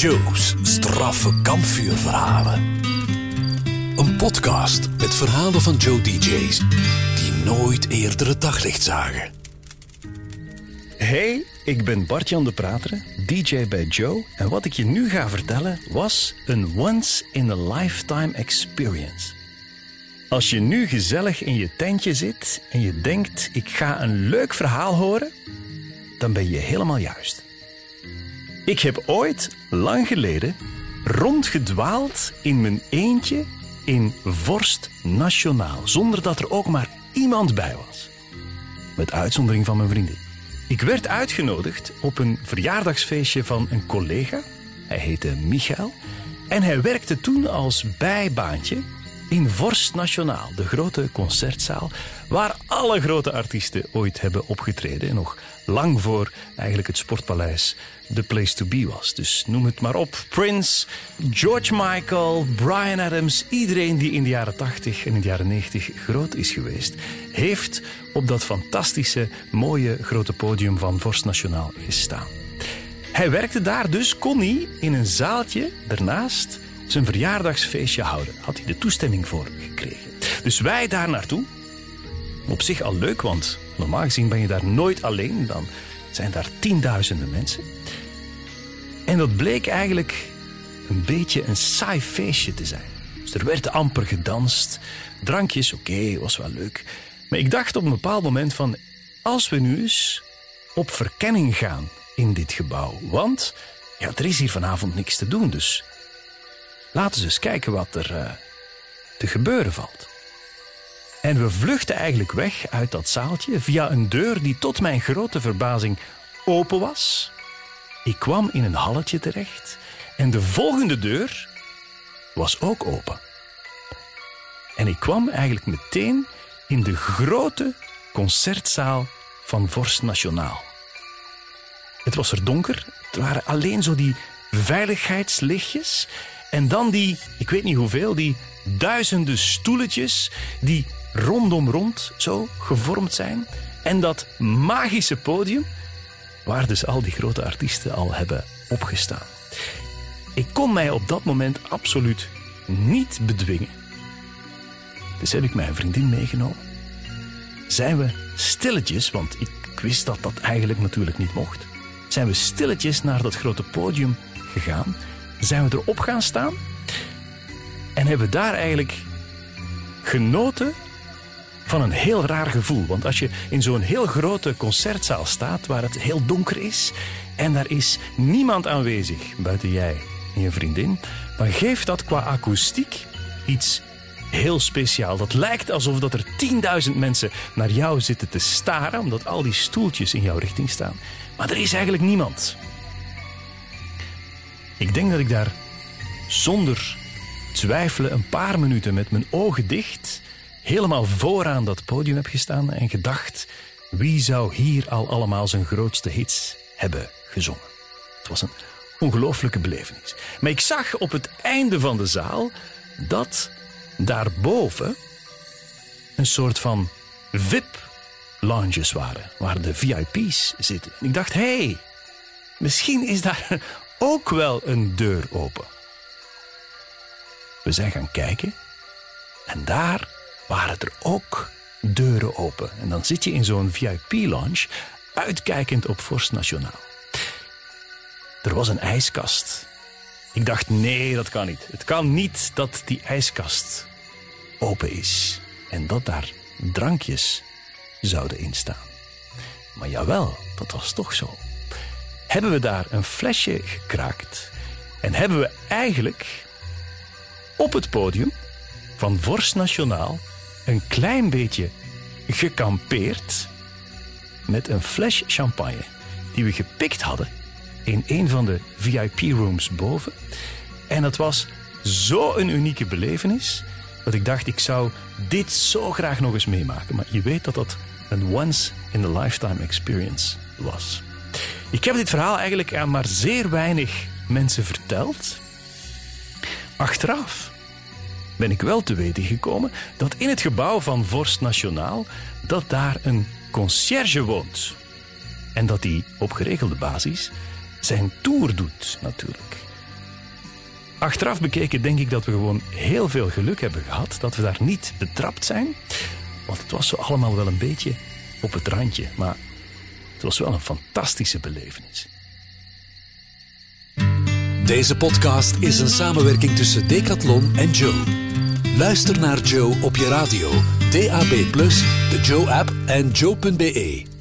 Joe's straffe kampvuurverhalen. Een podcast met verhalen van Joe DJ's die nooit eerder het daglicht zagen. Hey, ik ben Bartjan de Prateren, DJ bij Joe. En wat ik je nu ga vertellen was een once-in-a-lifetime experience. Als je nu gezellig in je tentje zit en je denkt: ik ga een leuk verhaal horen, dan ben je helemaal juist. Ik heb ooit, lang geleden, rondgedwaald in mijn eentje in Vorst Nationaal, zonder dat er ook maar iemand bij was. Met uitzondering van mijn vriendin. Ik werd uitgenodigd op een verjaardagsfeestje van een collega. Hij heette Michael. En hij werkte toen als bijbaantje in Vorst Nationaal, de grote concertzaal, waar alle grote artiesten ooit hebben opgetreden. Nog lang voor eigenlijk het Sportpaleis de place to be was. Dus noem het maar op. Prince, George Michael, Brian Adams, iedereen die in de jaren 80 en in de jaren 90 groot is geweest, heeft op dat fantastische, mooie grote podium van Vorst Nationaal gestaan. Hij werkte daar, dus kon hij in een zaaltje daarnaast zijn verjaardagsfeestje houden. Had hij de toestemming voor gekregen. Dus wij daar naartoe. Op zich al leuk, want normaal gezien ben je daar nooit alleen. Dan zijn daar tienduizenden mensen. En dat bleek eigenlijk een beetje een saai feestje te zijn. Dus er werd amper gedanst. Drankjes, oké, was wel leuk. Maar ik dacht op een bepaald moment van... Als we nu eens op verkenning gaan in dit gebouw. Want ja, er is hier vanavond niks te doen, dus Laten we eens kijken wat er uh, te gebeuren valt. En we vluchten eigenlijk weg uit dat zaaltje via een deur die tot mijn grote verbazing open was. Ik kwam in een halletje terecht en de volgende deur was ook open. En ik kwam eigenlijk meteen in de grote concertzaal van Vorst Nationaal. Het was er donker, er waren alleen zo die veiligheidslichtjes en dan die, ik weet niet hoeveel, die duizenden stoeletjes die rondom rond zo gevormd zijn. En dat magische podium waar dus al die grote artiesten al hebben opgestaan. Ik kon mij op dat moment absoluut niet bedwingen. Dus heb ik mijn vriendin meegenomen. Zijn we stilletjes, want ik wist dat dat eigenlijk natuurlijk niet mocht. Zijn we stilletjes naar dat grote podium gegaan zijn we erop gaan staan en hebben daar eigenlijk genoten van een heel raar gevoel. Want als je in zo'n heel grote concertzaal staat waar het heel donker is en daar is niemand aanwezig buiten jij en je vriendin, dan geeft dat qua akoestiek iets heel speciaal. Dat lijkt alsof dat er 10.000 mensen naar jou zitten te staren, omdat al die stoeltjes in jouw richting staan. Maar er is eigenlijk niemand. Ik denk dat ik daar zonder twijfelen een paar minuten met mijn ogen dicht helemaal vooraan dat podium heb gestaan en gedacht: wie zou hier al allemaal zijn grootste hits hebben gezongen? Het was een ongelooflijke belevenis. Maar ik zag op het einde van de zaal dat daarboven een soort van VIP-lounges waren, waar de VIP's zitten. En ik dacht: hé, hey, misschien is daar ook wel een deur open. We zijn gaan kijken en daar waren er ook deuren open. En dan zit je in zo'n VIP-lounge uitkijkend op Forst Nationaal. Er was een ijskast. Ik dacht, nee, dat kan niet. Het kan niet dat die ijskast open is en dat daar drankjes zouden instaan. Maar jawel, dat was toch zo hebben we daar een flesje gekraakt. En hebben we eigenlijk op het podium van Vorst Nationaal een klein beetje gekampeerd met een fles champagne die we gepikt hadden in een van de VIP-rooms boven. En dat was zo een unieke belevenis dat ik dacht ik zou dit zo graag nog eens meemaken. Maar je weet dat dat een once-in-a-lifetime experience was. Ik heb dit verhaal eigenlijk aan maar zeer weinig mensen verteld. Achteraf ben ik wel te weten gekomen dat in het gebouw van Vorst Nationaal dat daar een conciërge woont. En dat hij op geregelde basis zijn tour doet, natuurlijk. Achteraf bekeken denk ik dat we gewoon heel veel geluk hebben gehad dat we daar niet betrapt zijn. Want het was zo allemaal wel een beetje op het randje. Maar het was wel een fantastische belevenis. Deze podcast is een samenwerking tussen Decathlon en Joe. Luister naar Joe op je radio, DAB+, de Joe-app en joe.be.